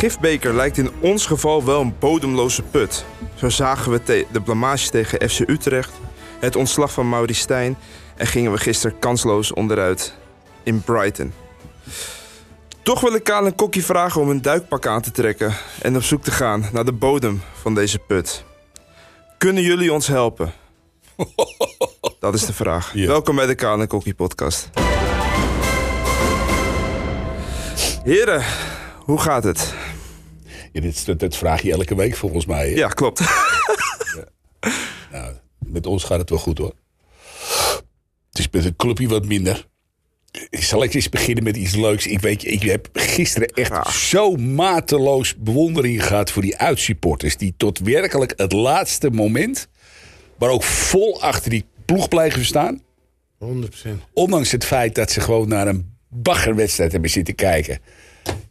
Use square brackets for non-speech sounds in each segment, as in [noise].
gifbeker lijkt in ons geval wel een bodemloze put. Zo zagen we de blamage tegen FC Utrecht, het ontslag van Mauri Stijn en gingen we gisteren kansloos onderuit in Brighton. Toch wil ik Kaal en Kokkie vragen om een duikpak aan te trekken en op zoek te gaan naar de bodem van deze put. Kunnen jullie ons helpen? [laughs] Dat is de vraag. Ja. Welkom bij de Kaal en Kokkie podcast. Heren, hoe gaat het? Ja, dit, dat, dat vraag je elke week volgens mij. hè? Ja, klopt. Nou, met ons gaat het wel goed hoor. Het is met een clubje wat minder. Zal ik eens beginnen met iets leuks? Ik weet je, ik heb gisteren echt Ja. zo mateloos bewondering gehad voor die uitsupporters. Die tot werkelijk het laatste moment, maar ook vol achter die ploeg blijven staan. 100%. Ondanks het feit dat ze gewoon naar een baggerwedstrijd hebben zitten kijken.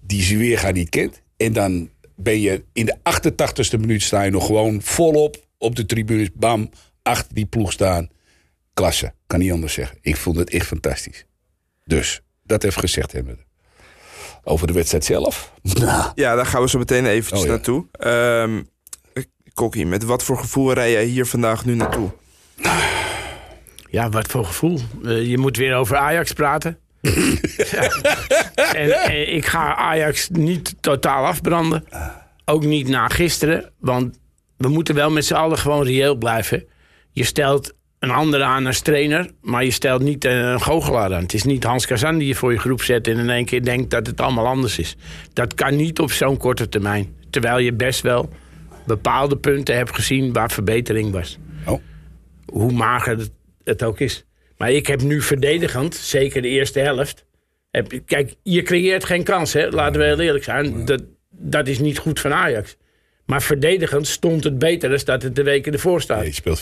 Die ze weer gaan niet kent. En dan ben je in de 88ste minuut sta je nog gewoon volop op de tribunes. Bam, achter die ploeg staan. Klasse, kan niet anders zeggen. Ik vond het echt fantastisch. Dus, dat even gezegd hebben. Over de wedstrijd zelf. [laughs] Ja, daar gaan we zo meteen eventjes Oh, ja. naartoe. Ehm Kokkie, met wat voor gevoel rij jij hier vandaag nu naartoe? Ja, wat voor gevoel. Eh, je moet weer over Ajax praten. Ja. [laughs] en, en ik ga Ajax niet totaal afbranden. Ook niet na gisteren. Want we moeten wel met z'n allen gewoon reëel blijven. Je stelt een ander aan als trainer, maar je stelt niet eh, een goochelaar aan. Het is niet Hans Kazan die je voor je groep zet en in één keer denkt dat het allemaal anders is. Dat kan niet op zo'n korte termijn. Terwijl je best wel bepaalde punten hebt gezien waar verbetering was oh, hoe mager het, het ook is. Maar ik heb nu verdedigend, zeker de eerste helft. Heb, kijk, je creëert geen kans, hè? laten we heel eerlijk zijn. Dat, dat is niet goed van Ajax. Maar verdedigend stond het beter dan dat het de weken ervoor staat. nee, je speelt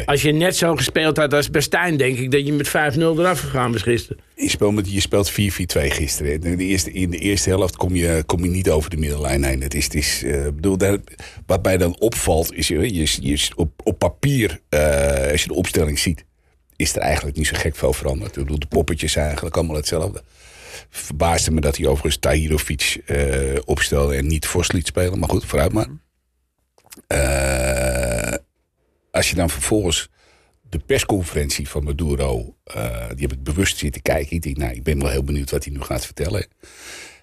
4-4-2. Als je net zo gespeeld had als Bestijn, denk ik dat je met 5-0 eraf gegaan was gisteren. Je speelt, met, je speelt 4-4-2 gisteren. In de, eerste, in de eerste helft kom je, kom je niet over de middenlijn heen. Het is, het is, eh, bedoel, daar, wat mij dan opvalt, is je, je, je, op, op papier, eh, als je de opstelling ziet, is er eigenlijk niet zo gek veel veranderd. Ik bedoel, de poppetjes zijn eigenlijk allemaal hetzelfde. Verbaasde me dat hij overigens Tahirovic eh opstelde en niet Vos liet spelen. Maar goed, vooruit maar. Eh, als je dan vervolgens de persconferentie van Maduro, eh, die heb ik bewust zitten kijken. Ik denk, nou, ik ben wel heel benieuwd wat hij nu gaat vertellen.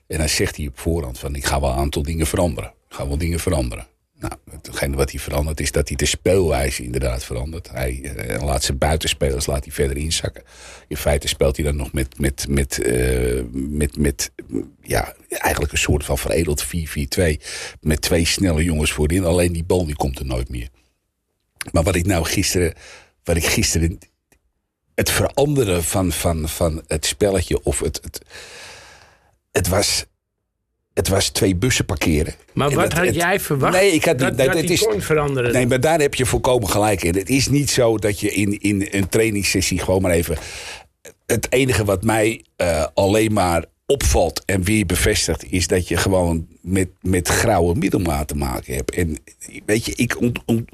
En dan zegt hij op voorhand van, ik ga wel een aantal dingen veranderen. Ik ga wel dingen veranderen. Nou, wat hij verandert is dat hij de speelwijze inderdaad verandert. Hij eh, laat zijn buitenspelers laat hij verder inzakken. In feite speelt hij dan nog met, met, met, eh, met, met ja, eigenlijk een soort van veredeld 4-4-2. Met twee snelle jongens voorin. Alleen die bal die komt er nooit meer. Maar wat ik nou gisteren, wat ik gisteren, het veranderen van, van, van het spelletje of het, het, het was, het was twee bussen parkeren. Maar En wat dat- had het- jij verwacht Nee, ik had dat, het is, kon veranderen? Nee, maar daar heb je volkomen gelijk in. Het is niet zo dat je in, in een trainingssessie gewoon maar even. Het enige wat mij eh, alleen maar opvalt en weer bevestigt, is dat je gewoon met, met grauwe middelmaat te maken hebt. En weet je, ik ont, we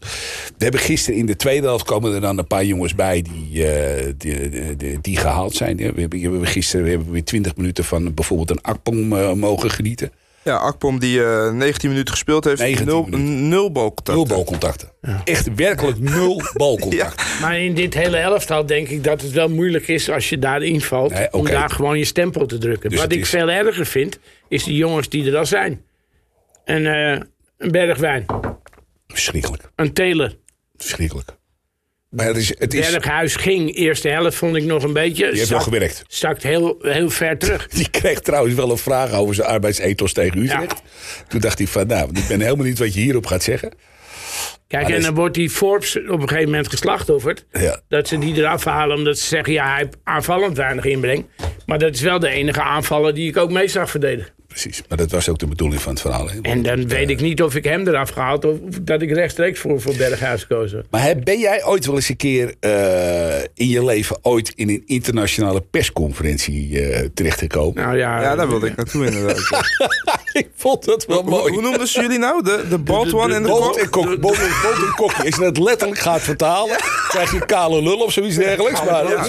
hebben gisteren in de tweede helft komen er dan een paar jongens bij die, eh, die, die, gehaald zijn. We hebben, gisteren we hebben weer 20 minuten van bijvoorbeeld een Akpom eh, mogen genieten. Ja, Akpom die eh 19 minuten gespeeld heeft, 19 nul, minuten. nul balcontact. Nul balcontacten. Echt werkelijk nul [laughs] balcontacten. Maar in dit hele elftal denk ik dat het wel moeilijk is als je daar invalt. Nee, Om daar gewoon je stempel te drukken. Dus Wat ik is- veel erger vind, is de jongens die er al zijn. Een, eh een Bergwijn, Verschrikkelijk. een Taylor. Verschrikkelijk. Maar het is, het is, Berghuis ging, eerste helft vond ik nog een beetje. heeft wel zakt- gewerkt. Zakt heel, heel ver terug. [laughs] Die kreeg trouwens wel een vraag over zijn arbeidsethos tegen Utrecht. Toen dacht hij van, nou, ik ben helemaal niet wat je hierop gaat zeggen. Kijk, Maar en dan is- wordt die Forbes op een gegeven moment geslachtofferd. Ja. Dat ze die eraf halen omdat ze zeggen, ja, hij heeft aanvallend weinig inbreng. Maar dat is wel de enige aanvaller die ik ook mee zag verdedigen. Precies. Maar dat was ook de bedoeling van het verhaal. Hè? En dan weet ik niet of ik hem eraf gehaald of dat ik rechtstreeks voor, voor Berghuis kozen. Maar hè, ben jij ooit wel eens een keer eh, in je leven ooit in een internationale persconferentie eh, terechtgekomen? Nou ja, Ja, daar wilde ik naartoe inderdaad. [laughs] ik vond dat wel Hoe, mooi. hoe noemden ze jullie nou? De, de bald de- one en de Bolt kok? en kok, bolt en kokkie. Als je dat letterlijk gaat vertalen, krijg je kale lul of zoiets dergelijks. Maar, ja.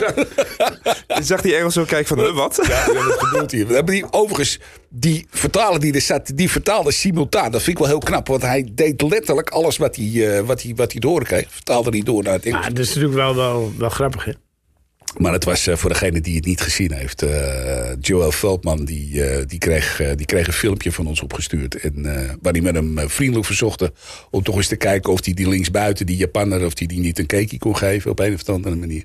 [laughs] Ik zag die Engels zo kijken van, huh, wat? Ja, wat gebeurt hier? We hebben die, overigens, die vertaler die er zat, die vertaalde simultaan. Dat vind ik wel heel knap, want hij deed letterlijk alles wat hij, eh, wat hij, wat hij doorkreeg. Vertaalde hij door naar het Engels. Ja, dat is natuurlijk wel, wel, wel grappig, hè? Maar het was eh, voor degene die het niet gezien heeft. eh Joel Veldman die, eh, die, kreeg, die kreeg een filmpje van ons opgestuurd. En, eh, waar hij met hem vriendelijk verzochten om toch eens te kijken of hij die linksbuiten, die Japanner, of hij die niet een cakeie kon geven op een of andere manier.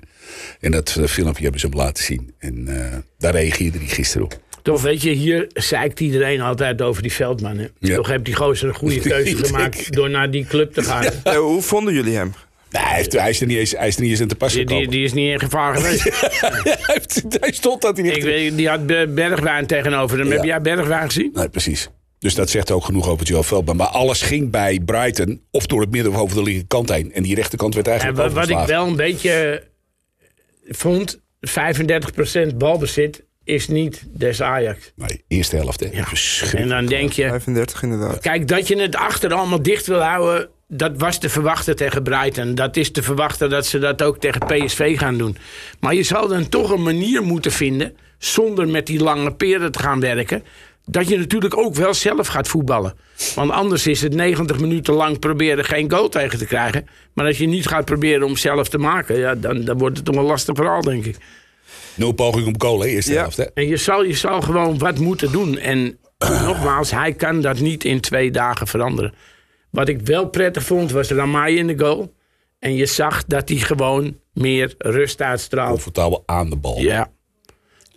En dat filmpje hebben ze hem laten zien. En eh, daar reageerde hij gisteren op. Toch weet je, hier zeikt iedereen altijd over die Veldman. Hè? Ja. Toch heeft die gozer een goede [laughs] keuze gemaakt door naar die club te gaan. Hoe vonden jullie hem? Nee, hij, heeft, hij, is er niet eens, hij is er niet eens in te passen Die, die, is niet in gevaar [laughs] geweest. hij, stond dat hij niet... Ik weet, die had Be- Bergwijn tegenover hem. Ja. Heb jij Bergwijn gezien? Nee, precies. Dus dat zegt ook genoeg over Joel Veldman. Maar alles ging bij Brighton of door het midden of over de linkerkant heen. En die rechterkant werd En eigenlijk wa- wat ik wel een beetje vond, 35% balbezit is niet des Ajax. Nee, eerste helft. Hè. En Verschrikkelijk. dan denk je, 35 inderdaad. kijk, dat je het achter allemaal dicht wil houden, dat was te verwachten tegen Brighton. Dat is te verwachten dat ze dat ook tegen PSV gaan doen. Maar je zal dan toch een manier moeten vinden, zonder met die lange peren te gaan werken, dat je natuurlijk ook wel zelf gaat voetballen. Want anders is het 90 minuten lang proberen geen goal tegen te krijgen. Maar als je niet gaat proberen om zelf te maken, ja, dan, dan wordt het toch een lastig verhaal, denk ik. Nul poging om goal, hè, eerste Ja. helft. Hè. En je zal, je zal gewoon wat moeten doen. En [clears throat] nogmaals, hij kan dat niet in twee dagen veranderen. Wat ik wel prettig vond, was Ramai in de goal. En je zag dat hij gewoon meer rust uitstraalt. Comfortabel aan de bal. Ja.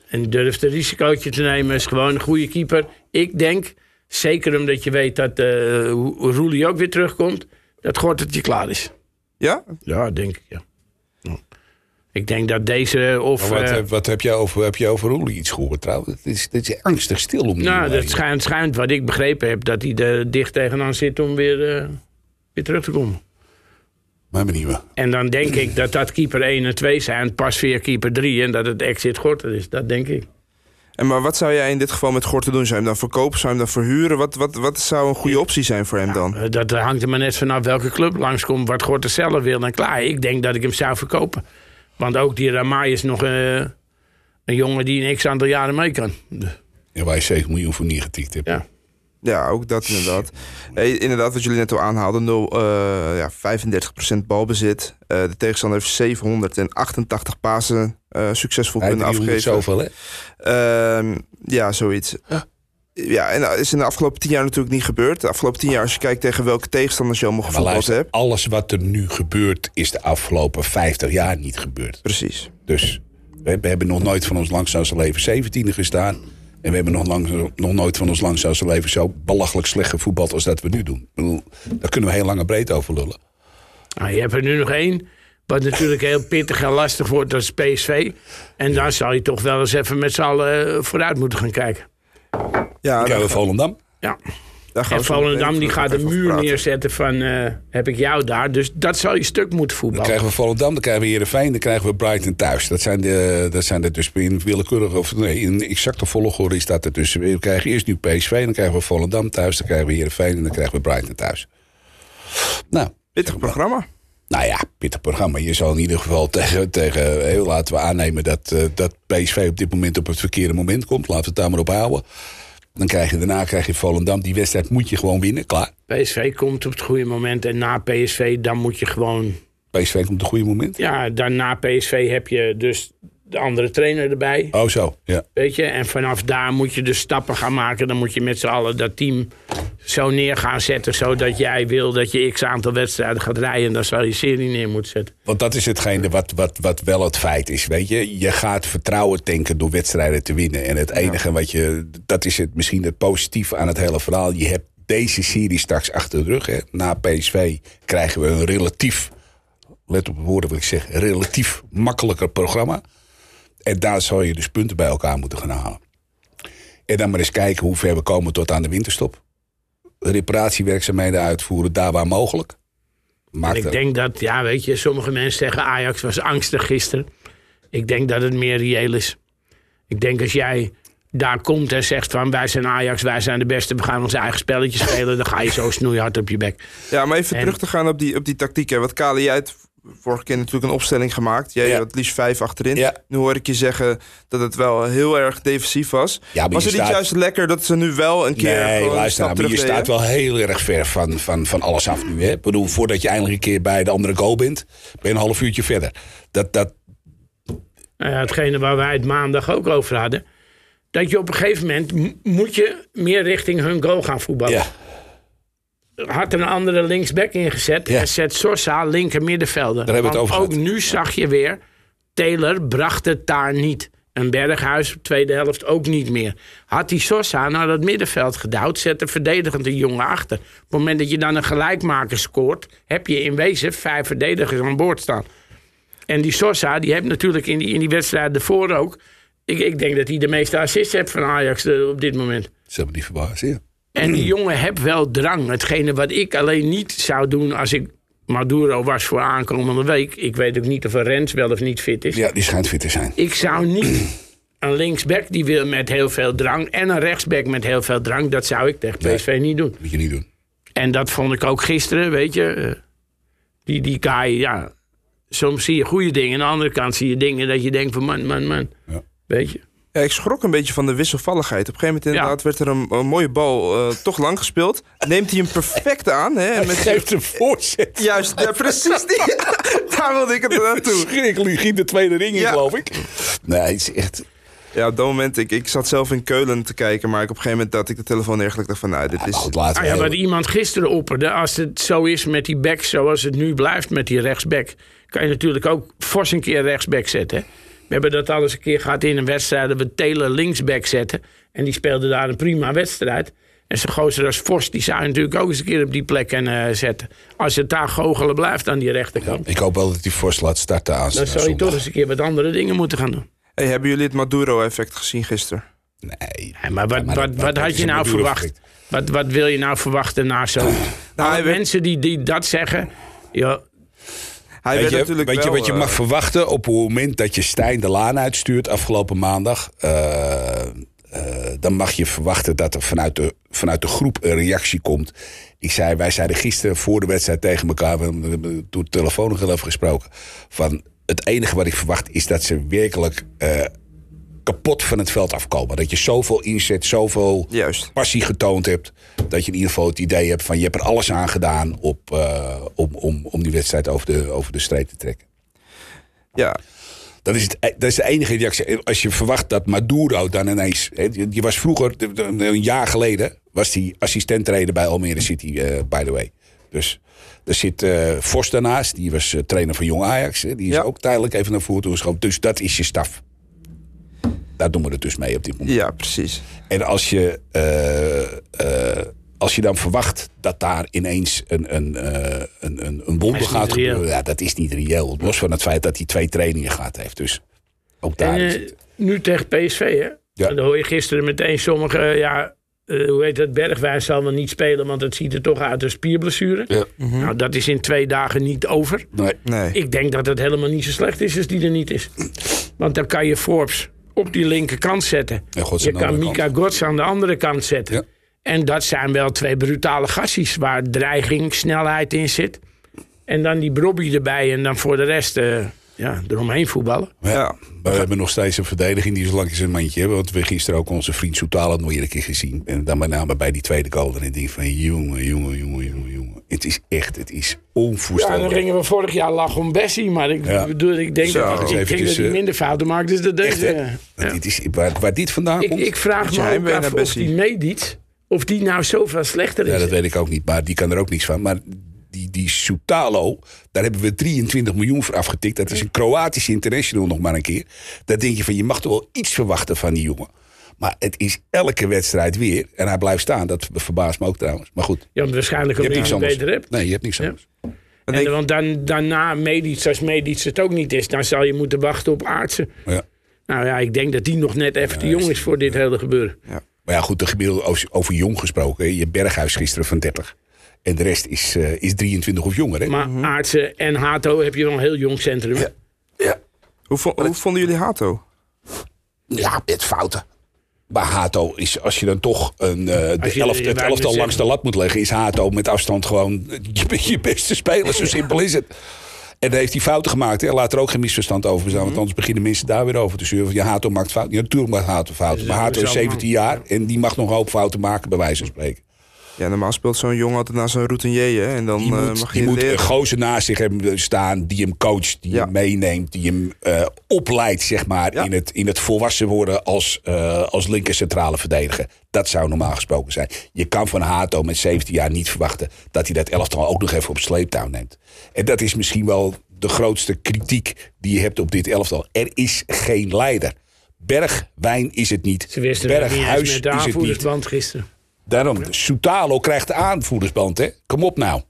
En durft een risicootje te nemen. Is gewoon een goede keeper. Ik denk, zeker omdat je weet dat eh Roelie ook weer terugkomt... dat Gortertje klaar is. Ja? Ja, denk ik. Ja. Ik denk dat deze of... Maar wat, eh, heb- wat heb je over, heb je over Roelie iets gehoord trouwens? Het is, het is angstig stil om die Nou, dat schijnt, schijnt wat ik begrepen heb, dat hij er dicht tegenaan zit om weer, eh, weer terug te komen. Maar benieuwd. En dan denk ik dat dat keeper 1 en 2 zijn, pas weer keeper 3 en dat het exit Gorter is. Dat denk ik. En maar wat zou jij in dit geval met Gorten doen? Zou je hem dan verkopen? Zou je hem dan verhuren? Wat, wat, wat zou een goede optie zijn voor hem dan? Eh, Dat hangt er maar net vanaf welke club langskomt, wat Gorter zelf wil en klaar. Ik denk dat ik hem zou verkopen. Want ook die Ramai is nog eh, een jongen die een x aantal jaren mee kan. Ja, waar je 7 miljoen voor neergetikt hebt. Ja. Ja, ook dat inderdaad. Hey, inderdaad, wat jullie net al aanhaalden. 0, eh, ja, 35% balbezit. Eh, de tegenstander heeft 788 pasen eh, succesvol Hij kunnen heeft 300 afgegeven. zoveel, hè? Ehm, ja, zoiets. Ja, en dat is in de afgelopen tien jaar natuurlijk niet gebeurd. De afgelopen tien jaar, als je kijkt tegen welke tegenstanders je allemaal gevoetbald hebt. alles wat er nu gebeurt, is de afgelopen 50 jaar niet gebeurd. Precies. Dus we, we hebben nog nooit van ons langzaamste leven 17e gestaan. En we hebben nog, lang, nog nooit van ons langzaamste leven zo belachelijk slecht gevoetbald als dat we nu doen. Daar kunnen we heel lang en breed over lullen. Nou, je hebt er nu nog één. Wat natuurlijk heel pittig en lastig wordt, dat is PSV. En daar zal je toch wel eens even met z'n allen vooruit moeten gaan kijken. Ja, Dan we Volendam. Ja. En Volendam die gaat een over muur neerzetten van eh, heb ik jou daar. Dus dat zal je stuk moeten Dan voetballen. krijgen we Volendam, dan krijgen we Heerenveen, dan krijgen we Brighton thuis. Dat zijn de, dat zijn de dus in willekeurige, of nee, in exacte volgorde is dat er dus. We krijgen eerst nu PSV, dan krijgen we Volendam thuis, dan krijgen we Heerenveen en dan krijgen we Brighton thuis. Nou, Pittig programma. Nou ja, pittig programma. Je zal in ieder geval tegen, tegen heel laten we aannemen dat, eh, dat PSV op dit moment op het verkeerde moment komt. Laten we het daar maar op houden. Dan krijg je daarna krijg je Volendam. Die wedstrijd moet je gewoon winnen, klaar. PSV komt op het goede moment. En na PSV, dan moet je gewoon... PSV komt op het goede moment. Ja, dan na PSV heb je dus de andere trainer erbij. Oh zo, ja. Weet je? En vanaf daar moet je dus stappen gaan maken. Dan moet je met z'n allen dat team zo neer gaan zetten. Zodat jij wil dat je x aantal wedstrijden gaat rijden. En dan zou je serie neer moeten zetten. Want dat is hetgene wat, wat, wat wel het feit is, weet je. Je gaat vertrouwen tanken door wedstrijden te winnen. En het enige wat je... Dat is het, misschien het positieve aan het hele verhaal. Je hebt deze serie straks achter de rug. Hè. Na PSV krijgen we een relatief... Let op de woorden wat ik zeg. Relatief makkelijker programma. En daar zou je dus punten bij elkaar moeten gaan halen. En dan maar eens kijken hoe ver we komen tot aan de winterstop. Reparatiewerkzaamheden uitvoeren daar waar mogelijk. Maakt Ik er- denk dat, ja, weet je, sommige mensen zeggen Ajax was angstig gisteren. Ik denk dat het meer reëel is. Ik denk als jij daar komt en zegt van wij zijn Ajax, wij zijn de beste, we gaan ons eigen spelletje spelen, dan ga je zo snoeihard op je bek. Ja, maar even En- terug te gaan op die, op die tactiek. Hè. Wat Kali, jij hebt vorige keer natuurlijk een opstelling gemaakt. Jij Ja. had het liefst vijf achterin. Ja. Nu hoor ik je zeggen dat het wel heel erg defensief was. Ja, maar was het niet juist lekker dat ze nu wel een keer Nee, luister nou, maar je staat wel heel erg ver van, van, van alles af nu. Hè? Ik bedoel, voordat je eindelijk een keer bij de andere goal bent, ben je een half uurtje verder. Dat, dat, Nou ja, hetgene waar wij het maandag ook over hadden. Dat je op een gegeven moment moet je meer richting hun goal gaan voetballen. ja, Had er een andere linksback ingezet. Ja. En zet Sosa linker middenvelder. Daar hebben we het over ook nu zag je weer. Taylor bracht het daar niet. Een Berghuis, tweede helft ook niet meer. Had die Sosa naar dat middenveld gedouwd, zet de verdedigend een jongen achter. Op het moment dat je dan een gelijkmaker scoort, heb je in wezen vijf verdedigers aan boord staan. En die Sosa, die heeft natuurlijk in die, in die wedstrijd ervoor ook. Ik, ik denk dat hij de meeste assists heeft van Ajax eh, op dit moment. ze hebben niet verbaasd. Ja. En die jongen heeft wel drang. Hetgene wat ik alleen niet zou doen als ik Maduro was voor aankomende week. Ik weet ook niet of een Rens wel of niet fit is. ja, die schijnt fit te zijn. Ik zou niet [clears throat] een linksback die wil met heel veel drang. En een rechtsback met heel veel drang. Dat zou ik tegen PSV niet doen. Moet je niet doen. En dat vond ik ook gisteren, weet je. eh, Die, die Kai, ja. Soms zie je goede dingen. Aan de andere kant zie je dingen dat je denkt van man, man, man. Ja. Weet je. Ja, ik schrok een beetje van de wisselvalligheid. Op een gegeven moment inderdaad werd er een, een mooie bal eh, toch lang gespeeld. Neemt hij hem perfect aan. Hè, en met Geeft een voorzet. [laughs] Juist, ja, precies. Die, [laughs] daar wilde ik het [laughs] naartoe. Schrikkelijk, giet de tweede ring in, Ja. geloof ik. Nee, het is echt... Ja, op dat moment, ik, ik zat zelf in Keulen te kijken, maar ik op een gegeven moment dat ik de telefoon neergelegd dacht van, nou, dit is... Ah ja, heel- wat iemand gisteren opperde, als het zo is met die back zoals het nu blijft met die rechtsback, kan je natuurlijk ook fors een keer rechtsback zetten. hè. We hebben dat al eens een keer gehad in een wedstrijd dat we Taylor linksback zetten. En die speelde daar een prima wedstrijd. En zo'n gozer als Vos, die zou je natuurlijk ook eens een keer op die plek kunnen zetten. Als het daar goochelen blijft aan die rechterkant. Ik hoop wel dat hij Vos laat starten aan Dan zou je toch eens een keer wat andere dingen moeten gaan doen. Hey, hebben jullie het Maduro-effect gezien gisteren? Nee. Ja, maar wat, maar wat, wat had je nou Maduro verwacht? Wat, wat wil je nou verwachten na zo? Nou, mensen die, die dat zeggen, ja, Hij Weet je, natuurlijk weet je wat je eh, mag verwachten op het moment dat je Stijn de Laan uitstuurt afgelopen maandag? Eh, eh, dan mag je verwachten dat er vanuit de, vanuit de groep een reactie komt. Ik zei, wij zeiden gisteren voor de wedstrijd tegen elkaar, we hebben toen de telefoon nog even gesproken. Van het enige wat ik verwacht is dat ze werkelijk eh, kapot van het veld afkomen. Dat je zoveel inzet, zoveel Juist. passie getoond hebt. Dat je in ieder geval het idee hebt van je hebt er alles aan gedaan op, eh, om, om, om die wedstrijd over de, over de streep te trekken. Ja, Dat is, het, e- dat is de enige reactie. Als je verwacht dat Maduro dan ineens. die was vroeger, een jaar geleden, was hij assistent-trainer bij Almere City, eh, by the way. Dus er zit eh Vos daarnaast, die was trainer van Jong Ajax. hè, Die is Ja. ook tijdelijk even naar voren toe geschoven. Dus dat is je staf. Daar doen we het dus mee op dit moment. ja, precies. En als je, eh, eh, als je dan verwacht dat daar ineens een, een, eh, een, een, een wonder gaat gebeuren, ja, dat is niet reëel. Los van het feit dat hij twee trainingen gehad heeft. Dus ook daar En is eh, het. nu tegen PSV, hè? Ja. Dan hoor je gisteren meteen sommige, ja, eh, hoe heet het, Bergwijn zal wel niet spelen, want het ziet er toch uit als spierblessure. Ja. Nou, dat is in twee dagen niet over. Nee. Nee. Ik denk dat het helemaal niet zo slecht is als die er niet is. Want dan kan je Forbes op die linkerkant zetten. En je kan Mika kant. Gods aan de andere kant zetten. Ja. En dat zijn wel twee brutale gasties waar dreiging, snelheid in zit. En dan die Brobby erbij en dan voor de rest eh, ja, eromheen voetballen. Maar ja, Ja. maar we hebben nog steeds een verdediging die zo lang een mandje hebben. Want we gisteren ook onze vriend Soutala nog een keer gezien. En dan met name bij die tweede goal. En ik denk van jongen, jongen, jongen, jongen, jongen. Het is echt, het is Ja, dan onvoorstelbaar. gingen we vorig jaar lachen om Bessie. Maar ik, Ja. bedoel, ik denk Zo. dat, ik denk Eventjes, dat hij eh, minder fouten maakt. Dus dat Echt, deze, ja. Dit is, waar, waar dit vandaan ik, komt, ik vraag me ook af naar of Bessie. die meediet. Of die nou zoveel slechter is. Ja, dat weet ik ook niet, maar die kan er ook niets van. Maar die, die Soutalo, daar hebben we 23 miljoen voor afgetikt. Dat is een Kroatische international nog maar een keer. Daar denk je van, je mag toch wel iets verwachten van die jongen. Maar het is elke wedstrijd weer. En hij blijft staan, dat verbaast me ook trouwens. Maar goed, Ja, waarschijnlijk je omdat hebt je anders. beter hebt. Nee, je hebt niks Ja. anders. Dan En, denk- want dan, daarna Medisch, als Medisch het ook niet is, dan zal je moeten wachten op Aartsen. Ja. Nou ja, ik denk dat die nog net even te jong is voor dit hele gebeuren. Maar ja, goed, de gemiddelde over, over jong gesproken. Je Berghuis gisteren van 30. En de rest is, eh, is 23 of jonger. Hè? Maar Aartsen en Hato heb je wel een heel jong centrum. ja. hoe, vo- hoe vonden jullie Hato? ja, met fouten. Maar Hato is, als je dan toch een, uh, de je- elft, je het elftal langs de lat moet leggen... is Hato met afstand gewoon je, beste speler. Zo simpel is het. En dan heeft hij fouten gemaakt. Hè. Laat er ook geen misverstand over zijn. Mhm. Want anders beginnen mensen daar weer over te zeuren. Ja, Hato maakt fouten. Ja, natuurlijk maakt Hato fouten. Dus Maar Hato is is allemaal- 17 jaar. En die mag nog een hoop fouten maken, bij wijze van spreken. Ja, normaal speelt zo'n jongen altijd naar zijn routinier. hè, En dan Die eh, moet, mag die je moet leren. een gozer naast zich hebben staan die hem coacht, die Ja. hem meeneemt, die hem eh, opleidt zeg maar, Ja. in, het, in het volwassen worden als, eh, als linker centrale verdediger. Dat zou normaal gesproken zijn. Je kan van Hato met 17 jaar niet verwachten dat hij dat elftal ook nog even op sleeptouw neemt. En dat is misschien wel de grootste kritiek die je hebt op dit elftal. Er is geen leider. Bergwijn is het niet. Ze wisten het niet met de is het niet. aanvoerdersband gisteren. Daarom, Soutalo krijgt de aanvoerdersband. Hè? Kom op nou.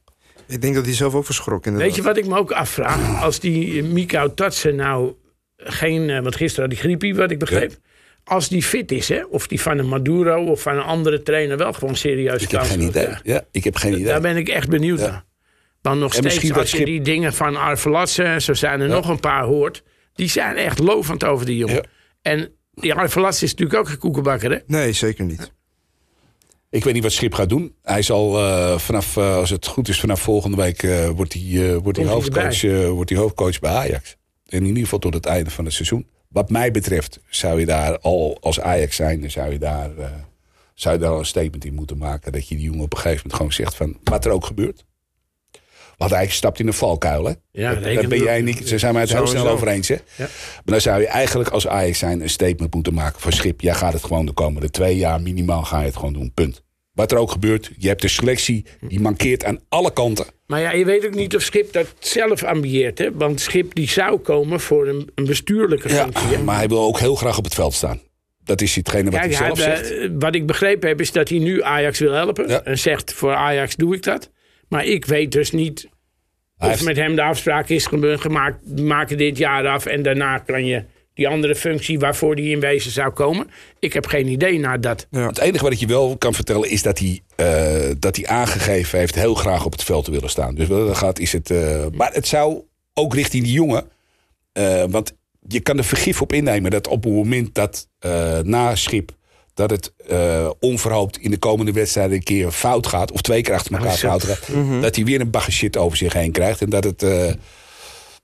Ik denk dat hij zelf ook verschrokken Weet je wat ik me ook afvraag? Als die Mikau Tatsen nou geen... eh, Want gisteren had die griepie, wat ik begreep. Als die fit is, hè, of die van een Maduro of van een andere trainer wel gewoon serieus Ik heb geen idee. Ja, ik heb geen idee. Daar ben ik echt benieuwd naar. Want nog En steeds, als je schip- die dingen van Arvelatse, en zo zijn er nog een paar hoort... die zijn echt lovend over die jongen. Ja. En die Arvelatse is natuurlijk ook geen koekenbakker, hè? Nee, zeker niet. Ik weet niet wat Schip gaat doen. Hij zal eh, vanaf, eh, als het goed is, vanaf volgende week eh, wordt hij, wordt hij, hoofdcoach, wordt hij hoofdcoach bij Ajax. En in ieder geval tot het einde van het seizoen. Wat mij betreft zou je daar al als Ajax zijn, zou je daar, zou je daar al een statement in moeten maken. Dat je die jongen op een gegeven moment gewoon zegt van wat er ook gebeurt. Want hij stapt in een valkuil, hè? Ja, daar ben jij niet. Ze zijn mij het heel snel over eens, hè? Ja. Maar dan zou je eigenlijk als Ajax zijn een statement moeten maken van Schip. Jij gaat het gewoon de komende twee jaar minimaal ga je het gewoon doen. Punt. Wat er ook gebeurt, je hebt de selectie, die mankeert aan alle kanten. Maar ja, je weet ook niet of Schip dat zelf ambieert, hè? Want Schip die zou komen voor een, een bestuurlijke Ja, functie. hè? maar hij wil ook heel graag op het veld staan. Dat is hetgene wat Kijk, hij zelf hij- zegt. eh, wat ik begrepen heb is dat hij nu Ajax wil helpen. Ja. En zegt voor Ajax doe ik dat. Maar ik weet dus niet Hij of heeft- met hem de afspraak is gemaakt. we maken dit jaar af en daarna kan je die andere functie waarvoor die in wezen zou komen. Ik heb geen idee naar dat. Het enige wat ik je wel kan vertellen is dat hij, eh, dat hij aangegeven heeft heel graag op het veld te willen staan. Dus wat dat gaat is het. eh, maar het zou ook richting die jongen. eh, want je kan er vergif op innemen dat op het moment dat eh, na schip. Dat het eh, onverhoopt in de komende wedstrijden een keer fout gaat. of twee keer achter elkaar zo. fout gaat. dat hij weer een bagger shit over zich heen krijgt. En dat het. eh,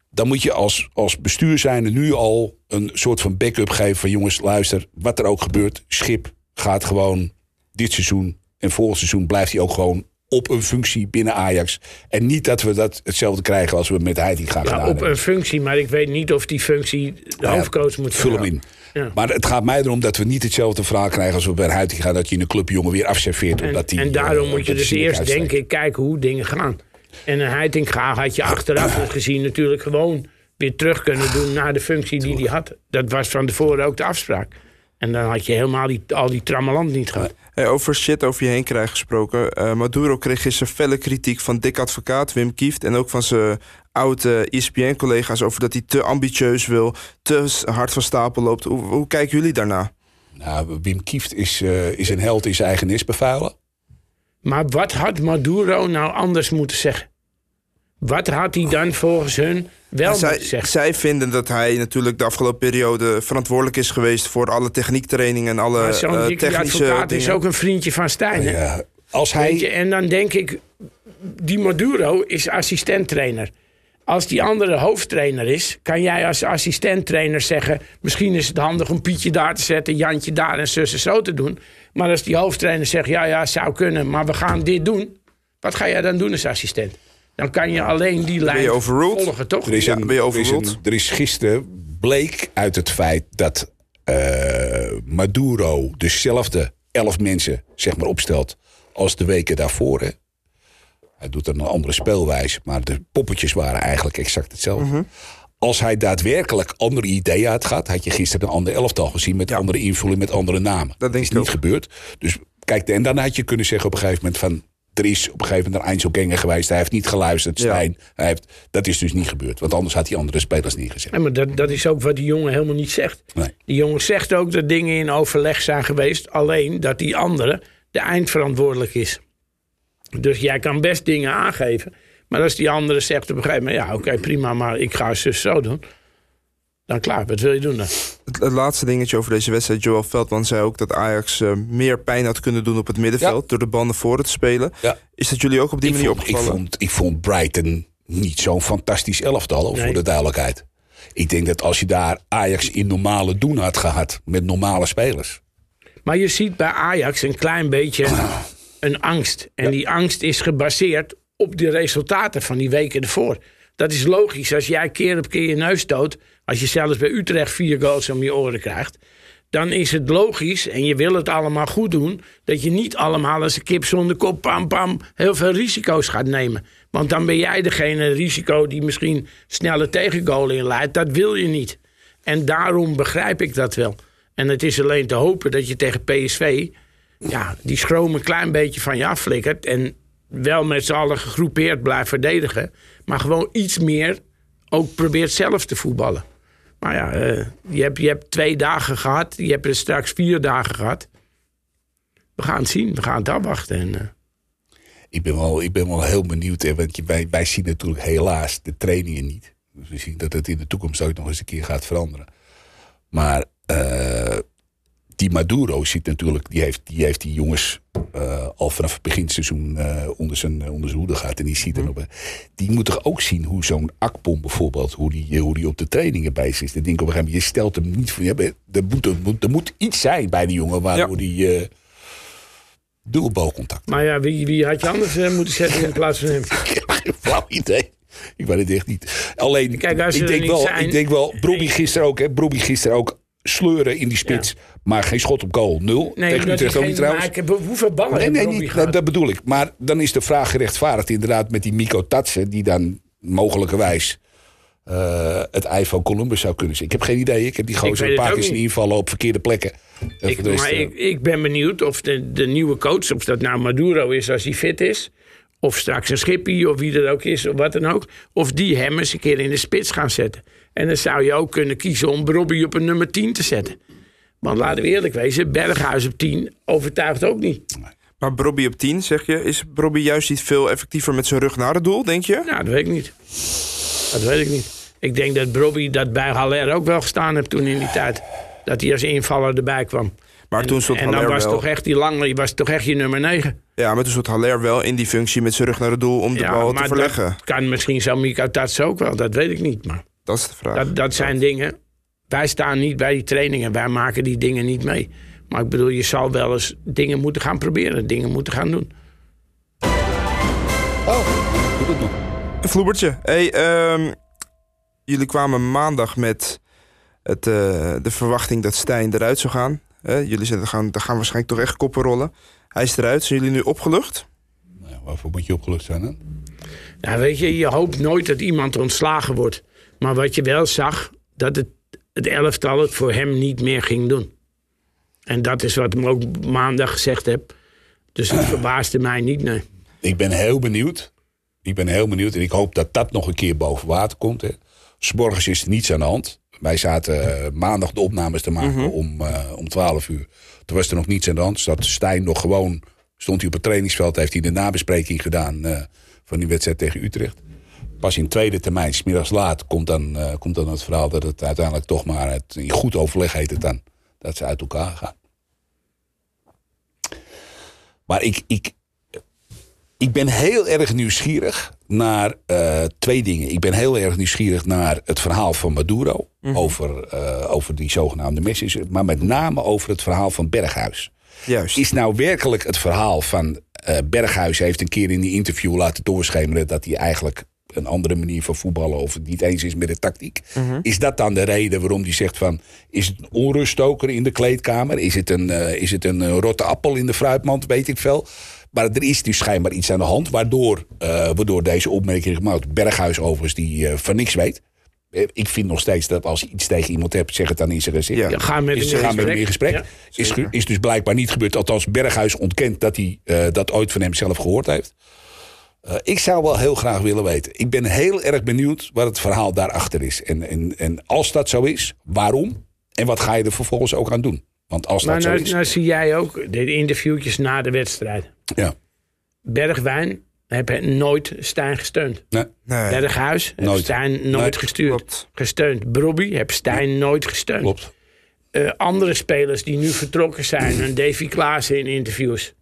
dan moet je als, als bestuur zijnde nu al een soort van backup geven van jongens, luister, wat er ook gebeurt, schip gaat gewoon dit seizoen en volgend seizoen blijft hij ook gewoon op een functie binnen Ajax. En niet dat we dat hetzelfde krijgen als we met Heiting gaan Ja, op een functie, maar ik weet niet of die functie de hoofdcoach moet Vul hem in. Ja. Maar het gaat mij erom dat we niet hetzelfde verhaal krijgen als we bij Heiting gaan. Dat je in een clubjongen weer afserveert. En, omdat die, en daarom eh, moet je dus eerst denken, kijken hoe dingen gaan. En een Heitinga had je achteraf [coughs] gezien natuurlijk gewoon weer terug kunnen doen naar de functie die hij had. Dat was van tevoren ook de afspraak. En dan had je helemaal die, al die trammeland niet gehad. Hey, over shit over je heen krijgen gesproken. Eh, Maduro kreeg gisteren felle kritiek van Dick Advocaat, Wim Kieft... en ook van zijn oude ESPN-collega's over dat hij te ambitieus wil... te hard van stapel loopt. Hoe, hoe kijken jullie daarna? Nou, Wim Kieft is, eh, is een held in zijn eigen nis bevuilen. Maar wat had Maduro nou anders moeten zeggen? Wat had hij dan volgens hun wel zij, moeten zeggen? zij vinden dat hij natuurlijk de afgelopen periode verantwoordelijk is geweest... voor alle techniektrainingen en alle Maar Zo'n dikke technische advocaat is ook een vriendje van Stijn. hè? Ja, als je, hij, en dan denk ik, die Maduro is assistenttrainer. Als die andere hoofdtrainer is, kan jij als assistenttrainer zeggen... misschien is het handig om Pietje daar te zetten, Jantje daar en zus en zo te doen. Maar als die hoofdtrainer zegt, ja, ja, zou kunnen, maar we gaan dit doen... wat ga jij dan doen als assistent? Dan kan je alleen die lijn volgen, toch? er is, Ja, ben je er, is een, overruled? er is gisteren bleek uit het feit dat eh, Maduro dezelfde elf mensen zeg maar, opstelt als de weken daarvoor. Hè. Hij doet een andere speelwijze, maar de poppetjes waren eigenlijk exact hetzelfde. Mhm. Als hij daadwerkelijk andere ideeën had gehad, had je gisteren een ander elftal gezien met andere invulling, met andere namen. Dat denk is ik niet ook. gebeurd. Dus kijk, en dan had je kunnen zeggen op een gegeven moment van. Er is op een gegeven moment een Einzelganger geweest. Hij heeft niet geluisterd, Ja. Stijn. Hij heeft, dat is dus niet gebeurd. Want anders had hij andere spelers neergezet. Ja, maar dat, dat is ook wat die jongen helemaal niet zegt. Nee. Die jongen zegt ook dat dingen in overleg zijn geweest. Alleen dat die andere de eindverantwoordelijk is. Dus jij kan best dingen aangeven. Maar als die andere zegt op een gegeven moment... ja, oké, prima, maar ik ga zus zo doen. Dan klaar. Wat wil je doen dan? Het, het laatste dingetje over deze wedstrijd. Joel Veldman zei ook dat Ajax eh, meer pijn had kunnen doen op het middenveld... door de banden voor het te spelen. Ja. Is dat jullie ook op die Ik manier vond, ik, opgevallen? vond, ik vond Brighton niet zo'n fantastisch elftal, Nee. voor de duidelijkheid. Ik denk dat als je daar Ajax in normale doen had gehad, met normale spelers. Maar je ziet bij Ajax een klein beetje een angst. En die angst is gebaseerd op de resultaten van die weken ervoor. Dat is logisch. Als jij keer op keer je neus stoot... als je zelfs bij Utrecht vier goals om je oren krijgt... dan is het logisch, en je wil het allemaal goed doen... dat je niet allemaal als een kip zonder kop, pam, pam... heel veel risico's gaat nemen. Want dan ben jij degene risico die misschien snelle tegengoal inleidt. Dat wil je niet. En daarom begrijp ik dat wel. En het is alleen te hopen dat je tegen PSV... Ja, die schroom een klein beetje van je afflikkert. En wel met z'n allen gegroepeerd blijft verdedigen. Maar gewoon iets meer ook probeert zelf te voetballen. Maar ja, eh, je, hebt, je hebt twee dagen gehad. Je hebt er straks vier dagen gehad. We gaan het zien. We gaan het afwachten. En, eh, Ik ben wel, ik ben wel heel benieuwd, hè, want je- wij, wij zien natuurlijk helaas de trainingen niet. Dus we zien dat het in de toekomst ook nog eens een keer gaat veranderen. Maar eh, die Maduro ziet natuurlijk, die heeft die, heeft die jongens eh, al vanaf het beginseizoen eh, onder, zijn, eh, onder zijn hoede gehad. En die ziet nog, bij. die moet toch ook zien hoe zo'n Akpom bijvoorbeeld, hoe die, hoe die op de trainingen bezig is. Dan denk ik op een gegeven moment, je stelt hem niet voor. Ja, er, moet, er, moet, er moet iets zijn bij die jongen waardoor die eh dubbelbalcontact maar ja, wie, wie had je anders moeten zetten in [laughs] plaats van hem? [laughs] Ik heb geen flauw idee. Ik weet het echt niet. Alleen, Kijk, ik, denk wel, zijn- ik denk wel, Brobbey gisteren ook, hè. Brobbey gisteren ook sleuren in die spits. Maar geen schot op goal. Nul. Nee, Tegen Utrecht ook niet trouwens. maken- Hoeveel ballen Nee, nee, niet, dat, dat bedoel ik. Maar dan is de vraag gerechtvaardigd inderdaad met die Miko Tatsen... die dan mogelijkerwijs eh, het ei van Columbus zou kunnen zijn. Ik heb geen idee. Ik heb die gozer een paar keer zien invallen op verkeerde plekken. En Ik, rest, maar eh, ik, ik ben benieuwd of de, de nieuwe coach, of dat nou Maduro is als hij fit is. Of straks een Schippie, of wie er ook is, of wat dan ook. Of die hem eens een keer in de spits gaan zetten. En dan zou je ook kunnen kiezen om Robbie op een nummer 10 te zetten. Want laten we eerlijk wezen, Berghuis op 10 overtuigt ook niet. Maar Brobby op 10, zeg je. Is Brobby juist niet veel effectiever met zijn rug naar het doel, denk je? Nou, dat weet ik niet. Dat weet ik niet. Ik denk dat Robbie dat bij Haller ook wel gestaan heeft toen in die tijd. Dat hij als invaller erbij kwam. Maar toen stond En dan Haller was wel... toch echt die lange, was toch echt je nummer 9. Ja, maar toen stond Haller wel in die functie met zijn rug naar het doel om de bal te verleggen. kan misschien zo Mika Tats ook wel, dat weet ik niet. Maar Dat is de vraag. dat, dat zijn dingen. Wij staan niet bij die trainingen, wij maken die dingen niet mee. Maar ik bedoel, je zal wel eens dingen moeten gaan proberen, dingen moeten gaan doen. Oh, doe het nog. Een vloebertje. Hey, ehm, jullie kwamen maandag met het, eh, de verwachting dat Stijn eruit zou gaan. Hè, jullie zeiden, gaan, daar gaan waarschijnlijk toch echt koppen rollen. Hij is eruit. Zijn jullie nu opgelucht? Nou, waarvoor moet je opgelucht zijn dan? Ja, weet je, je hoopt nooit dat iemand ontslagen wordt. Maar wat je wel zag, dat het, het elftal het voor hem niet meer ging doen. En dat is wat ik ook maandag gezegd heb. Dus het verbaasde mij niet, nee. Ik ben heel benieuwd. Ik ben heel benieuwd en ik hoop dat dat nog een keer boven water komt. Hè. 's morgens is er niets aan de hand. Wij zaten eh, maandag de opnames te maken om, eh, om 12 uur. Toen was er nog niets aan de hand. Zat Stijn nog gewoon, stond hij op het trainingsveld, heeft hij de nabespreking gedaan eh, van die wedstrijd tegen Utrecht. Pas in tweede termijn, 's middags laat, komt dan, eh, komt dan het verhaal dat het uiteindelijk toch maar, het, in goed overleg heet het dan, dat ze uit elkaar gaan. Maar ik, ik, ik ben heel erg nieuwsgierig naar eh, twee dingen. Ik ben heel erg nieuwsgierig naar het verhaal van Maduro. over, eh, over die zogenaamde message. Maar met name over het verhaal van Berghuis. Juist. Is nou werkelijk het verhaal van eh, Berghuis heeft een keer in die interview laten doorschemeren dat hij eigenlijk een andere manier van voetballen of het niet eens is met de tactiek. Is dat dan de reden waarom hij zegt van is het een onruststoker in de kleedkamer? Is het een, eh, is het een eh, rotte appel in de fruitmand? Weet ik veel. Maar er is dus schijnbaar iets aan de hand waardoor, eh, waardoor deze opmerking gemaakt. Berghuis overigens die van niks weet. Ik vind nog steeds dat als je iets tegen iemand hebt, zeg het dan in zijn gezicht. Ja. Ga met gaan met hem in gesprek. Ja. is, is dus blijkbaar niet gebeurd. Althans, Berghuis ontkent dat hij dat ooit van hem zelf gehoord heeft. Eh, ik zou wel heel graag willen weten. Ik ben heel erg benieuwd wat het verhaal daarachter is. En, en, en als dat zo is, waarom? En wat ga je er vervolgens ook aan doen? Want als Maar dat zo nou, is... nou zie jij ook de interviewtjes na de wedstrijd. ja. Bergwijn hebben nooit Stijn gesteund. Nee. Nee, Berghuis heeft Nooit. Stijn nooit Nee, gestuurd. klopt. Gesteund. Brobby heeft Stijn nooit gesteund. Klopt. Eh, andere spelers die nu vertrokken zijn, [clears throat] een Davy Klaassen in interviews.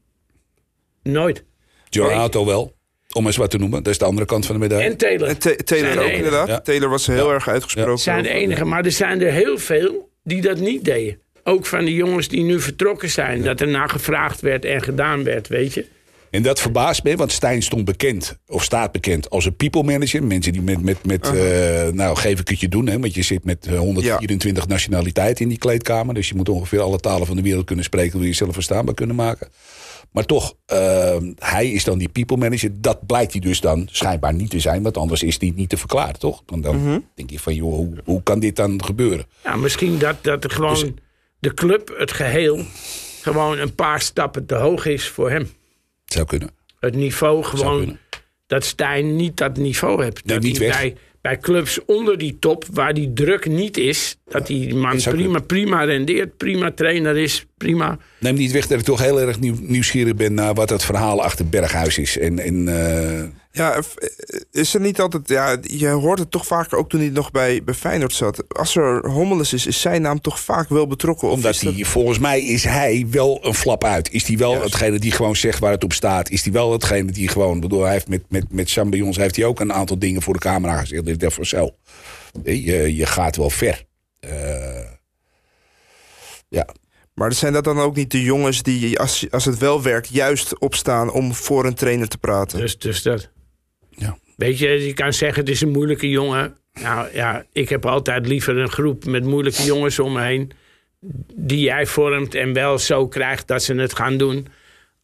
Nooit. Giornato wel. Om eens wat te noemen. Dat is de andere kant van de medaille. En Taylor. En Taylor ook inderdaad. Ja. Taylor was heel erg uitgesproken. zijn de enige, maar er zijn er heel veel die dat niet deden. Ook van de jongens die nu vertrokken zijn, dat er naar gevraagd werd en gedaan werd, weet je. En dat verbaast me, want Stijn stond bekend, of staat bekend als een people manager. Mensen die met, met, met eh, nou geef ik het je doen, hè, want je zit met eh, 124 nationaliteiten in die kleedkamer. Dus je moet ongeveer alle talen van de wereld kunnen spreken, wil je jezelf verstaanbaar kunnen maken. Maar toch, eh, hij is dan die people manager. Dat blijkt hij dus dan schijnbaar niet te zijn, want anders is die niet te verklaren, toch? Dan, dan denk je van, joh, hoe, hoe kan dit dan gebeuren? Ja, misschien dat, dat er gewoon Dus- de club, het geheel, gewoon een paar stappen te hoog is voor hem. Zou kunnen. Het niveau gewoon, dat Stijn niet dat niveau hebt. Nee, dat niet hij weg. Bij clubs onder die top, waar die druk niet is, dat die man prima, prima rendeert, prima trainer is, prima. Neem niet weg dat ik toch heel erg nieuw, nieuwsgierig ben naar wat het verhaal achter Berghuis is. En, en eh, Ja, f- is er niet altijd... Ja, je hoort het toch vaker, ook toen hij nog bij, bij Feyenoord zat. Als er hommeles is, is zijn naam toch vaak wel betrokken. Omdat dat- hij, volgens mij is hij wel een flap uit. Is hij wel Juist. hetgene die gewoon zegt waar het op staat? Is hij wel hetgene die gewoon... Ik bedoel, hij heeft met, met, met Champignons heeft hij ook een aantal dingen voor de camera gezegd. Dit is voor zo. Je, je gaat wel ver. Eh, ja, Maar zijn dat dan ook niet de jongens die, als, als het wel werkt, juist opstaan om voor een trainer te praten? Dus, dus dat. Ja. Weet je, je kan zeggen het is een moeilijke jongen. Nou ja, ik heb altijd liever een groep met moeilijke jongens om me heen. Die jij vormt en wel zo krijgt dat ze het gaan doen.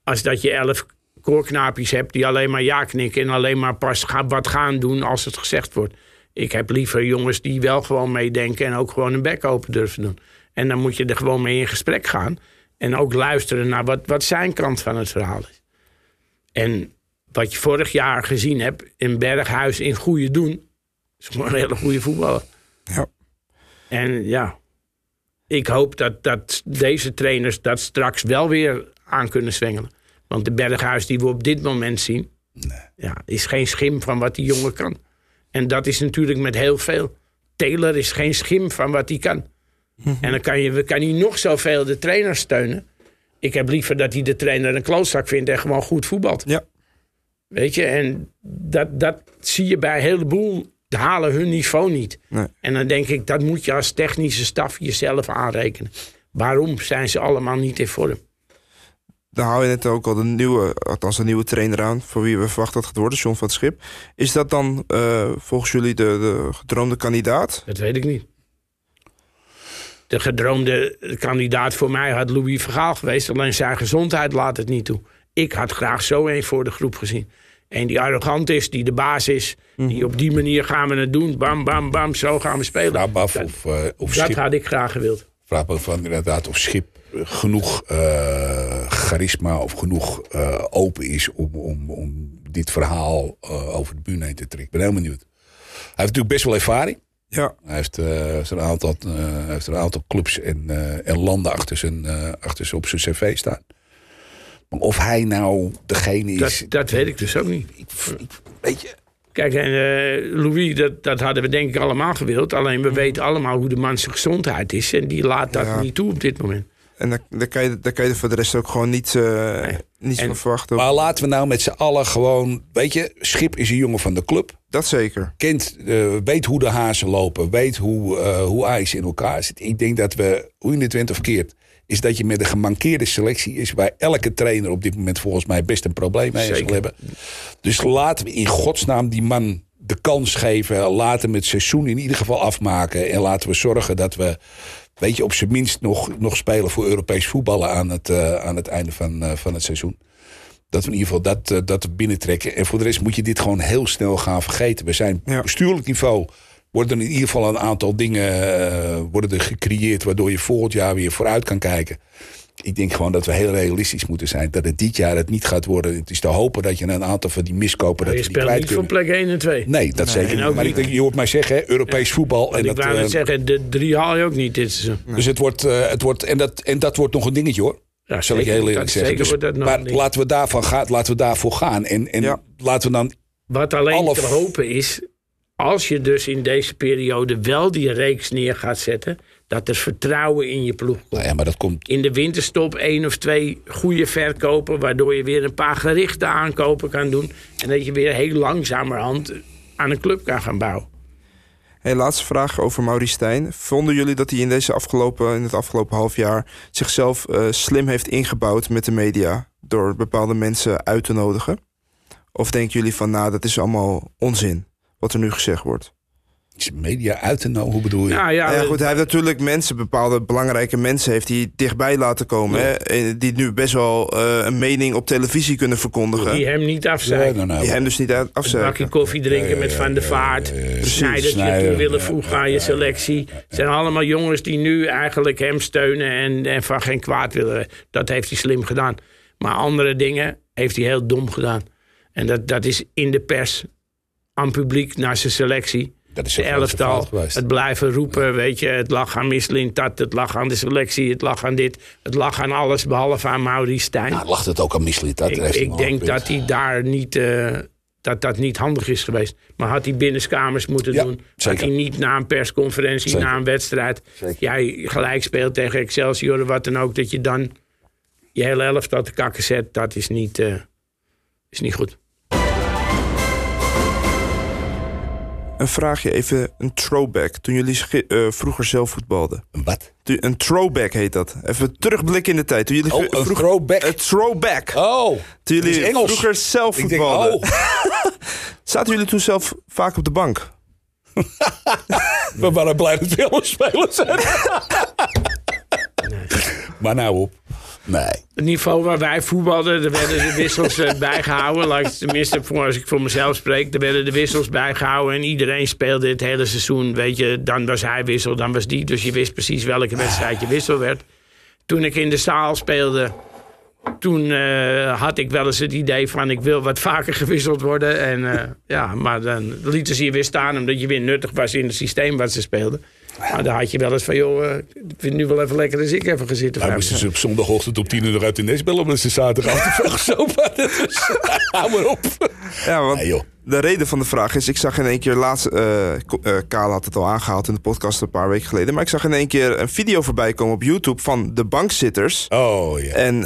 Als dat je elf koorknaapjes hebt die alleen maar ja knikken. En alleen maar pas wat gaan doen als het gezegd wordt. Ik heb liever jongens die wel gewoon meedenken en ook gewoon een bek open durven doen. En dan moet je er gewoon mee in gesprek gaan. En ook luisteren naar wat, wat zijn kant van het verhaal is. En wat je vorig jaar gezien hebt in Berghuis in goede doen, is gewoon een hele goede voetballer. Ja. En ja, ik hoop dat, dat deze trainers dat straks wel weer aan kunnen zwengelen. Want de Berghuis die we op dit moment zien, ja, is geen schim van wat die jongen kan. En dat is natuurlijk met heel veel. Taylor is geen schim van wat hij kan. En dan kan, je, kan hij nog zoveel de trainer steunen. Ik heb liever dat hij de trainer een klootzak vindt en gewoon goed voetbalt. Ja. Weet je, en dat, dat zie je bij een heleboel. Halen hun niveau niet. Nee. En dan denk ik, dat moet je als technische staf jezelf aanrekenen. Waarom zijn ze allemaal niet in vorm? Dan hou je net ook al de nieuwe, althans de nieuwe trainer aan, voor wie we verwachten dat het gaat worden, John van het Schip. Is dat dan eh, volgens jullie de, de gedroomde kandidaat? Dat weet ik niet. De gedroomde kandidaat voor mij had Louis Vergaal geweest. Alleen zijn gezondheid laat het niet toe. Ik had graag zo een voor de groep gezien. Een die arrogant is, die de baas is. Die op die manier gaan we het doen. Bam, bam, bam, zo gaan we spelen. Dat of, eh, of dat Schip. had ik graag gewild. Vraag me van inderdaad of Schip genoeg eh, charisma of genoeg eh, open is om, om, om dit verhaal eh, over de bühne heen te trekken. Ik ben heel benieuwd. Hij heeft natuurlijk best wel ervaring. Ja, Hij heeft, eh, heeft een, aantal, eh, heeft een aantal clubs en, eh, en landen achter zijn, eh, achter zijn, op zijn cv staan. Maar of hij nou degene is... Dat, dat weet ik dus ook niet. ik, ik- weet je, Kijk, en eh, Louis, dat, dat hadden we denk ik allemaal gewild. Alleen we weten allemaal hoe de man zijn gezondheid is. En die laat dat Ja. niet toe op dit moment. en daar, daar, kan je, daar kan je er voor de rest ook gewoon niet, eh niets En- van verwachten. maar laten we nou met z'n allen gewoon... Weet je, Schip is een jongen van de club. Dat zeker. kent, eh, weet hoe de hazen lopen, weet hoe, eh hoe ijs in elkaar zit. Ik denk dat we, hoe je het went of keert, is dat je met een gemankeerde selectie is, waar elke trainer op dit moment volgens mij best een probleem mee zal hebben. Dus laten we in godsnaam die man de kans geven. Laten we het seizoen in ieder geval afmaken. En laten we zorgen dat we, weet je, op zijn minst nog, nog spelen voor Europees voetballen aan het, eh, aan het einde van, eh, van het seizoen. Dat we in ieder geval dat, eh, dat binnentrekken. En voor de rest moet je dit gewoon heel snel gaan vergeten. We zijn Ja. bestuurlijk niveau. Worden er in ieder geval een aantal dingen eh, worden er gecreëerd. waardoor je volgend jaar weer vooruit kan kijken. Ik denk gewoon dat we heel realistisch moeten zijn. Dat het dit jaar het niet gaat worden. Het is te hopen dat je een aantal van die miskopen. dat je die speelt niet kunnen. plek 1 en 2. Nee, dat zeker niet. Maar ik denk, je hoort mij zeggen, hè, Europees voetbal. En ik dat, wou net eh, zeggen, de drie haal je ook niet dit seizoen. dus het wordt, eh, het wordt en, dat, en dat wordt nog een dingetje hoor. Ja, Zal ik heel eerlijk Dat- zeggen. zeker Dus, wordt dat nog maar laten we, daarvan gaan, laten we daarvoor gaan. En, en Ja. laten we dan... Wat alleen Alle te hopen is, als je dus in deze periode wel die reeks neer gaat zetten, dat er vertrouwen in je ploeg komt. Nou ja, maar dat komt... In de winterstop één of twee goede verkopen, waardoor je weer een paar gerichte aankopen kan doen. En dat je weer heel langzamerhand aan een club kan gaan bouwen. Hey, laatste vraag over Maurice Stijn. Vonden jullie dat hij in, deze afgelopen, in het afgelopen half jaar zichzelf eh, slim heeft ingebouwd met de media door bepaalde mensen uit te nodigen? Of denken jullie van, nou, dat is allemaal onzin wat er nu gezegd wordt? Is media uit te nodigen, hoe bedoel je? Nou ja, Ja, goed, hij heeft natuurlijk mensen, bepaalde belangrijke mensen, heeft hij dichtbij laten komen. Hè? Eh, Die nu best wel eh, een mening op televisie kunnen verkondigen. die hem niet Ja, afzeiken. nou, nou, Die hem dus niet uit- Een bakje afzeiken. koffie drinken met Van der Vaart. Snijder je Snijder, toe willen ja, voegen aan je selectie. Het zijn allemaal jongens die nu eigenlijk hem steunen en, en van geen kwaad willen. Dat heeft hij slim gedaan. Maar andere dingen heeft hij heel dom gedaan. En dat, dat is in de pers, aan publiek, naar zijn selectie. Dat is de elftal, het blijven roepen, weet je. Het lag aan Misselin Tat, het lag aan de selectie, het lag aan dit. Het lag aan alles, behalve aan Maurice Stijn. Nou, lag het ook aan Michelin. Dat Ik, ik denk dat hij daar niet, eh, dat dat niet handig is geweest. Maar had hij binnenskamers moeten Ja, doen. zeker. Had hij niet na een persconferentie, Zeker. na een wedstrijd. Zeker. Jij gelijk speelt tegen Excelsior of wat dan ook. Dat je dan je hele elftal te kakken zet. Dat is niet, eh, is niet goed. Een vraagje, even een throwback. Toen jullie eh, vroeger zelf voetbalden. Wat? Een throwback heet dat. Even terugblikken in de tijd. Toen jullie Oh, een vroeger- throwback? Een throwback. Oh, Toen jullie Engels. vroeger zelf ik denk, voetbalden. oh, [laughs] Zaten jullie toen zelf vaak op de bank? [laughs] we waren blij dat we spelers zijn. [laughs] Maar nou op. Nee. Het niveau waar wij voetbalden, er werden de wissels eh, bijgehouden. Ik, tenminste, voor, als ik voor mezelf spreek, er werden de wissels bijgehouden. En iedereen speelde het hele seizoen. Weet je, dan was hij wissel, dan was die. Dus je wist precies welke wedstrijd je wissel werd. Toen ik in de zaal speelde, toen eh, had ik wel eens het idee van ik wil wat vaker gewisseld worden. En, eh, ja, maar dan lieten ze je weer staan omdat je weer nuttig was in het systeem wat ze speelden. Maar dan had je wel eens van, joh, eh, ik vind het nu wel even lekker als ik even ga zitten. Hij vijf moesten ze op zondagochtend op tien uur eruit in nest bellen... omdat ze zaterdag [laughs] hadden. Dus, hou maar op. Ja, want Nee, joh. De reden van de vraag is... ik zag in één keer laatst... Kale had het al aangehaald in de podcast een paar weken geleden... maar ik zag in één keer een video voorbij komen op YouTube... van de bankzitters. Oh ja. En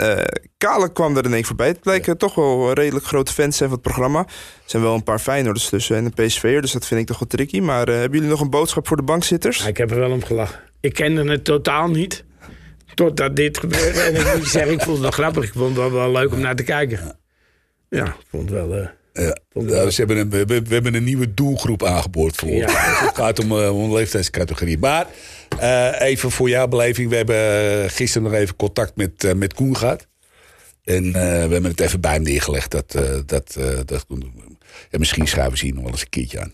Kale kwam er in één keer voorbij. Het blijken toch wel redelijk grote fans zijn van het programma. Er zijn wel een paar Feyenoorders tussen en een PSV'er... dus dat vind ik toch wel tricky. Maar hebben jullie nog een boodschap voor de bankzitters? Ja, ik heb er wel om gelachen. Ik kende het totaal niet. Totdat dit gebeurde. En ik moet zeggen, ik vond het wel grappig. Ik vond het wel, wel leuk om naar te kijken. Ja, ik vond het wel... eh, Ja. Ja, wel- ze hebben een, we, hebben- we hebben een nieuwe doelgroep aangeboord voor. Ja. [laughs] Het gaat om, eh, om een leeftijdscategorie. Maar eh, even voor jouw beleving. We hebben eh, gisteren nog even contact met, eh, met Koen gehad. En eh, we hebben het even bij hem neergelegd. Dat, eh, dat, eh, dat, en misschien schuiven ze hier nog wel eens een keertje aan.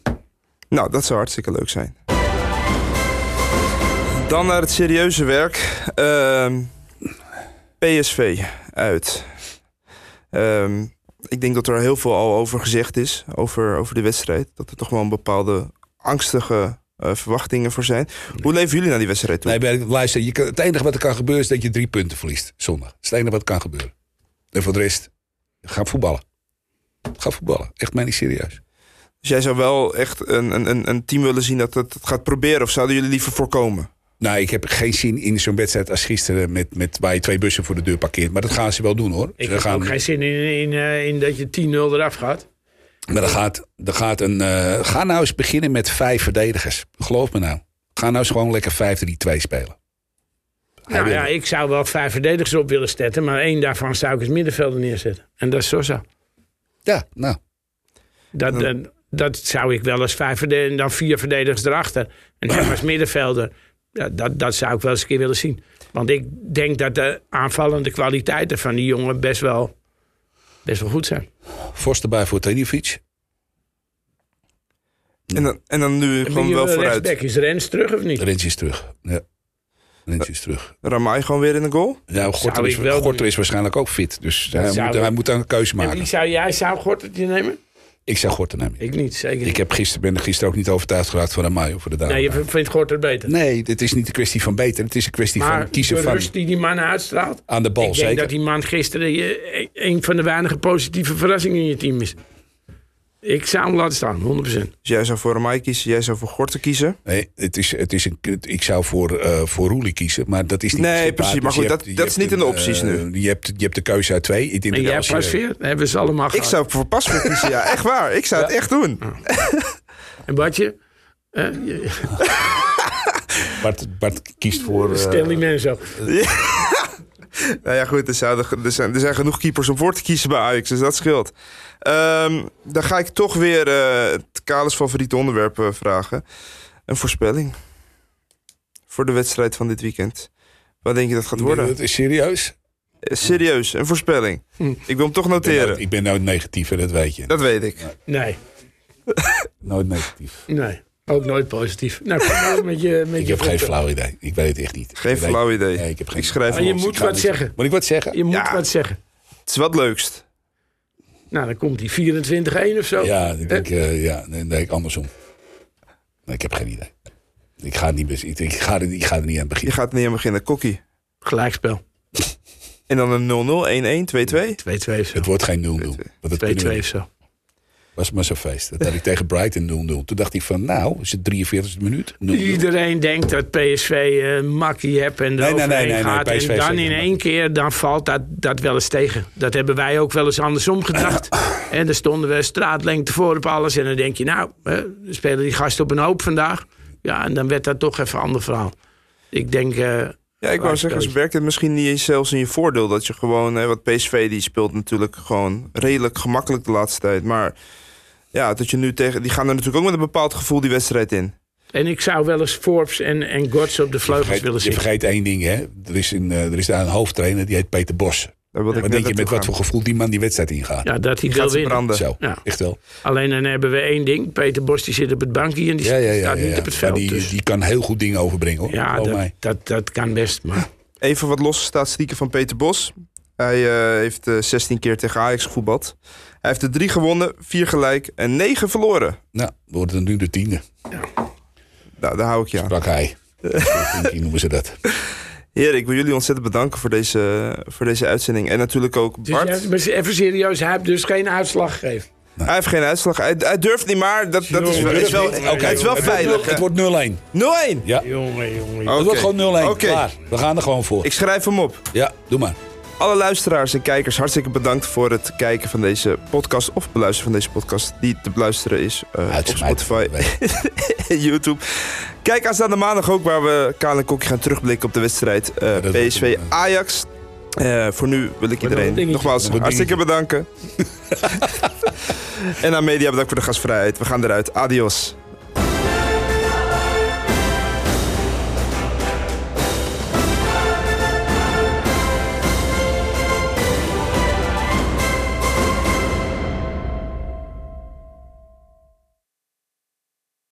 Nou, dat zou hartstikke leuk zijn. Dan naar het serieuze werk. Ehm, PSV uit. Ehm, ik denk dat er heel veel al over gezegd is, over, over de wedstrijd. Dat er toch wel een bepaalde angstige eh, verwachtingen voor zijn. Hoe leven jullie naar die wedstrijd toe? Nee, luister, je kan, het enige wat er kan gebeuren is dat je drie punten verliest. Zondag. Dat is het enige wat kan gebeuren. En voor de rest, ga voetballen. Ga voetballen. Echt mij niet serieus. Dus jij zou wel echt een, een- een, een team willen zien dat het het gaat proberen? Of zouden jullie liever voorkomen? Nou, ik heb geen zin in zo'n wedstrijd als gisteren... Met, met, waar je twee bussen voor de deur parkeert. Maar dat gaan ze wel doen, hoor. ik Ze heb gaan, ook geen zin in, in, eh, in dat je 10-0 eraf gaat. Maar er gaat, er gaat een... eh, ga nou eens beginnen met vijf verdedigers. Geloof me nou. Ga nou eens gewoon lekker 5-3-2 spelen. Hij Nou ja, ik zou wel vijf verdedigers op willen zetten. Maar één daarvan zou ik als middenvelder neerzetten. En dat is Sosa. Ja, nou. Dat, dat, dat zou ik wel als vijf verdedigers... En dan vier verdedigers erachter. En hem [clears throat] als middenvelder. Ja, dat, dat zou ik wel eens een keer willen zien. Want ik denk dat de aanvallende kwaliteiten van die jongen best wel, best wel goed zijn. Forst erbij voor Tediovic. En dan, en dan nu gewoon wel vooruit. rechtsback, is Rens terug of niet? Rens is terug. Ja. Rens is terug. Ramai gewoon weer in de goal? Ja, Gorter, is, Gorter is waarschijnlijk ook fit. Dus hij moet, hij moet dan een keuze En maken. wie zou jij zou Gortertje nemen? Ik zou Gorter nemen. Ik niet, zeker Ik heb gisteren, ben er gisteren ook niet overtuigd geraakt van Amayo voor de dame. Nee, je vindt Gorter beter. Nee, het is niet een kwestie van beter. Het is een kwestie maar van kiezen de van rust die die man uitstraalt. aan de bal. ik denk zeker. dat die man gisteren een van de weinige positieve verrassingen in je team is. Ik zou hem laten staan, 100%. Dus jij zou voor Ramai kiezen, jij zou voor Gorten kiezen. Nee, het is, het is een, ik zou voor, eh voor Roelie kiezen, maar dat is niet Nee, precies, maar Dus goed, hebt- dat- dat is niet in de een, opties eh, nu. Je hebt, je hebt de keuze uit twee. Ik denk En jij als Pasveer? Hebben ze allemaal Ik gehad. zou voor Pasveer kiezen, ja. Echt waar. Ik zou het echt doen. En Bartje? Eh, je- Bart, Bart kiest voor... eh, Stel die mensen op. [laughs] Nou ja, goed, er, zouden, er, zijn, er zijn genoeg keepers om voor te kiezen bij Ajax, dus dat scheelt. Ehm, dan ga ik toch weer eh het Kales favoriete onderwerp eh, vragen. Een voorspelling. Voor de wedstrijd van dit weekend. Wat denk je dat gaat worden? Dat is serieus? Eh, Serieus, een voorspelling. Hm. Ik wil hem toch Ik ben, noteren. nooit, ik ben nooit negatief, hè, dat weet je. Dat weet ik. Nee, Nooit negatief. nee. Ook nooit positief. Nou, kom maar met je, met Ik je heb geen flauw idee. Ik weet het echt niet. Geen Ik weet- flauw idee. Nee, ik, heb geen Ik schrijf Maar je moet wat niet- zeggen. Moet ik wat zeggen? Je moet Ja. wat zeggen. Het is wat leukst. Nou, dan komt die 24-1 of zo. Ja, ik denk, eh, ja, nee, nee, ik andersom. Nee, ik heb geen idee. Ik ga, niet, ik, ik, ga er, ik ga er niet aan Je beginnen. gaat niet aan beginnen. Kokkie. Gelijkspel. 2-2 En dan een 0-0, 1-1, 2-2. of zo. Het wordt geen 0-0. Want dat 2-2 kunnen we- of zo. Was maar zo'n feest. Dat had ik tegen Brighton 0-0. Toen dacht ik van, nou, is het 43e minuut? 0-0. Iedereen denkt dat PSV eh makkie hebt en nee, nee, nee, nee, gaat. PSV en dan in één keer, dan valt dat, dat wel eens tegen. Dat hebben wij ook wel eens andersom gedacht. [coughs] en dan stonden we straatlengte voor op alles. En dan denk je, nou, hè, dan spelen die gasten op een hoop vandaag. Ja, en dan werd dat toch even een ander verhaal. Ik denk, eh, Ja, ik wou zeggen, ze werkt het misschien niet eens zelfs in je voordeel. Dat je gewoon, hè, wat PSV die speelt natuurlijk gewoon redelijk gemakkelijk de laatste tijd. Maar ja, dat je nu tegen, die gaan er natuurlijk ook met een bepaald gevoel die wedstrijd in. en ik zou wel eens Forbes en, en Gods op de Je vleugels vergeet, willen je zien. vergeet één ding, hè. Er is, een, eh, er is daar een hoofdtrainer, die heet Peter Bos. Wat net denk je met wat voor gevoel die man die wedstrijd ingaat? Ja, dat hij Die wil gaat ze winnen. branden. Zo, Ja. echt wel. Alleen dan hebben we één ding. Peter Bos die zit op het bankje en die Ja, ja, ja. staat ja, niet ja. op het Maar veld. die, dus. die kan heel goed dingen overbrengen, hoor. Ja, dat, mij. dat, dat kan best. Maar Even wat losse statistieken van Peter Bos. Hij eh, heeft eh, 16 keer tegen Ajax gevoetbald. Hij heeft er drie gewonnen, vier gelijk en negen verloren. Nou, wordt het nu de tiende, Nou, daar hou ik je aan. sprak hij. [laughs] Zo noemen ze dat. Heren, ik wil jullie ontzettend bedanken voor deze, voor deze uitzending. En natuurlijk ook dus Bart. ja, maar even serieus, hij heeft dus geen uitslag gegeven. Hij heeft geen uitslag. Hij, hij durft niet maar. Dat, dat is wel, is wel, Oké, het is wel het veilig. Wordt, het wordt 0-1. 0-1. Ja, Jongen, jongen. Oké. het wordt gewoon 0-1. Oké. Klaar. We gaan er gewoon voor. Ik schrijf hem op. Ja, doe maar. Alle luisteraars en kijkers, hartstikke bedankt voor het kijken van deze podcast. Of beluisteren van deze podcast. Die te beluisteren is eh, op. Spotify [laughs] en YouTube. Kijk aanstaande maandag ook waar we Kaan en Kokkie gaan terugblikken op de wedstrijd eh, PSV Ajax. Eh, voor nu wil ik iedereen nogmaals hartstikke bedanken. [laughs] [laughs] en aan media bedankt voor de gastvrijheid. We gaan eruit. Adios.